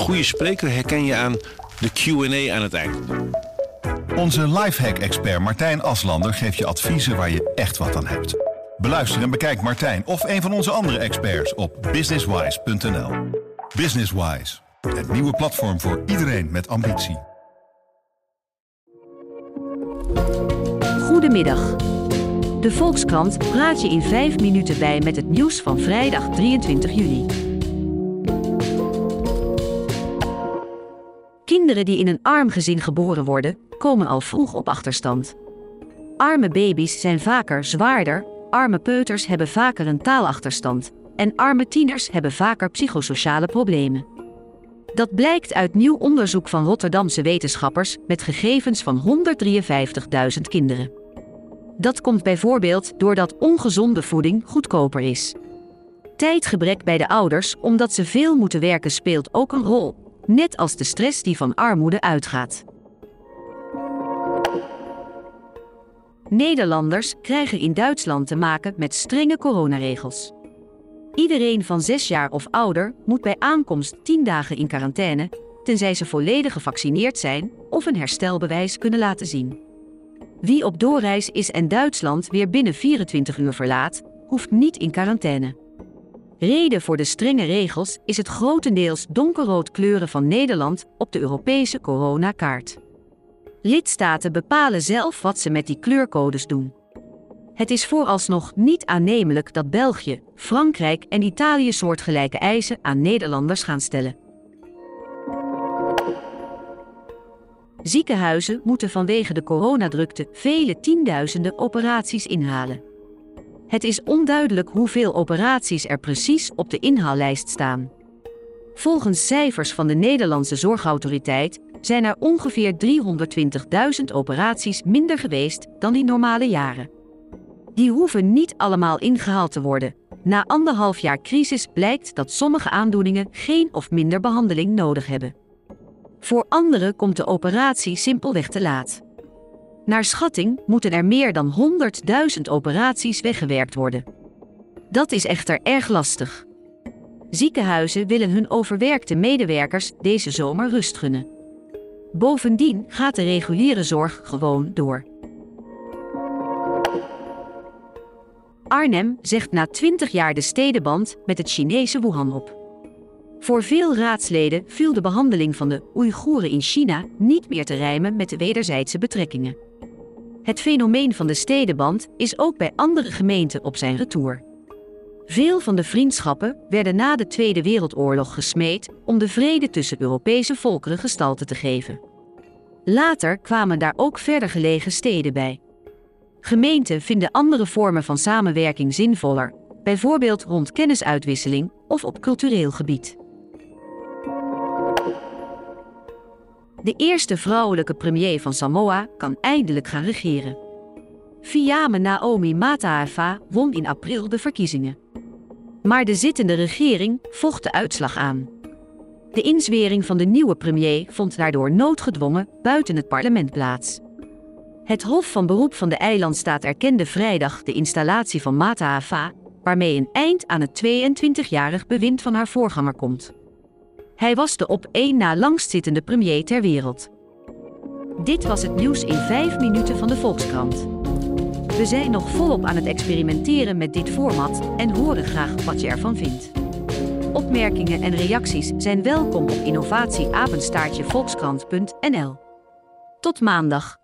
goede spreker herken je aan de Q&A aan het eind. Onze lifehack-expert Martijn Aslander geeft je adviezen waar je echt wat aan hebt. Beluister en bekijk Martijn of een van onze andere experts op businesswise.nl. Businesswise, het nieuwe platform voor iedereen met ambitie. Goedemiddag. De Volkskrant praat je in 5 minuten bij met het nieuws van vrijdag 23 juli. Kinderen die in een arm gezin geboren worden, komen al vroeg op achterstand. Arme baby's zijn vaker zwaarder, arme peuters hebben vaker een taalachterstand en arme tieners hebben vaker psychosociale problemen. Dat blijkt uit nieuw onderzoek van Rotterdamse wetenschappers met gegevens van 153.000 kinderen. Dat komt bijvoorbeeld doordat ongezonde voeding goedkoper is. Tijdgebrek bij de ouders omdat ze veel moeten werken speelt ook een rol, net als de stress die van armoede uitgaat. Nederlanders krijgen in Duitsland te maken met strenge coronaregels. Iedereen van 6 jaar of ouder moet bij aankomst 10 dagen in quarantaine, tenzij ze volledig gevaccineerd zijn of een herstelbewijs kunnen laten zien. Wie op doorreis is en Duitsland weer binnen 24 uur verlaat, hoeft niet in quarantaine. Reden voor de strenge regels is het grotendeels donkerrood kleuren van Nederland op de Europese coronakaart. Lidstaten bepalen zelf wat ze met die kleurcodes doen. Het is vooralsnog niet aannemelijk dat België, Frankrijk en Italië soortgelijke eisen aan Nederlanders gaan stellen. Ziekenhuizen moeten vanwege de coronadrukte vele tienduizenden operaties inhalen. Het is onduidelijk hoeveel operaties er precies op de inhaallijst staan. Volgens cijfers van de Nederlandse Zorgautoriteit zijn er ongeveer 320.000 operaties minder geweest dan in normale jaren. Die hoeven niet allemaal ingehaald te worden. Na anderhalf jaar crisis blijkt dat sommige aandoeningen geen of minder behandeling nodig hebben. Voor anderen komt de operatie simpelweg te laat. Naar schatting moeten er meer dan 100.000 operaties weggewerkt worden. Dat is echter erg lastig. Ziekenhuizen willen hun overwerkte medewerkers deze zomer rust gunnen. Bovendien gaat de reguliere zorg gewoon door. Arnhem zegt na 20 jaar de stedenband met het Chinese Wuhan op. Voor veel raadsleden viel de behandeling van de Oeigoeren in China niet meer te rijmen met de wederzijdse betrekkingen. Het fenomeen van de stedenband is ook bij andere gemeenten op zijn retour. Veel van de vriendschappen werden na de Tweede Wereldoorlog gesmeed om de vrede tussen Europese volkeren gestalte te geven. Later kwamen daar ook verder gelegen steden bij. Gemeenten vinden andere vormen van samenwerking zinvoller, bijvoorbeeld rond kennisuitwisseling of op cultureel gebied. De eerste vrouwelijke premier van Samoa kan eindelijk gaan regeren. Fiame Naomi Mataafa won in april de verkiezingen. Maar de zittende regering vocht de uitslag aan. De inzwering van de nieuwe premier vond daardoor noodgedwongen buiten het parlement plaats. Het Hof van Beroep van de Eilandstaat erkende vrijdag de installatie van Mataafa, waarmee een eind aan het 22-jarig bewind van haar voorganger komt. Hij was de op één na langstzittende premier ter wereld. Dit was het nieuws in 5 minuten van de Volkskrant. We zijn nog volop aan het experimenteren met dit format en horen graag wat je ervan vindt. Opmerkingen en reacties zijn welkom op innovatieapenstaartjevolkskrant.nl. Tot maandag.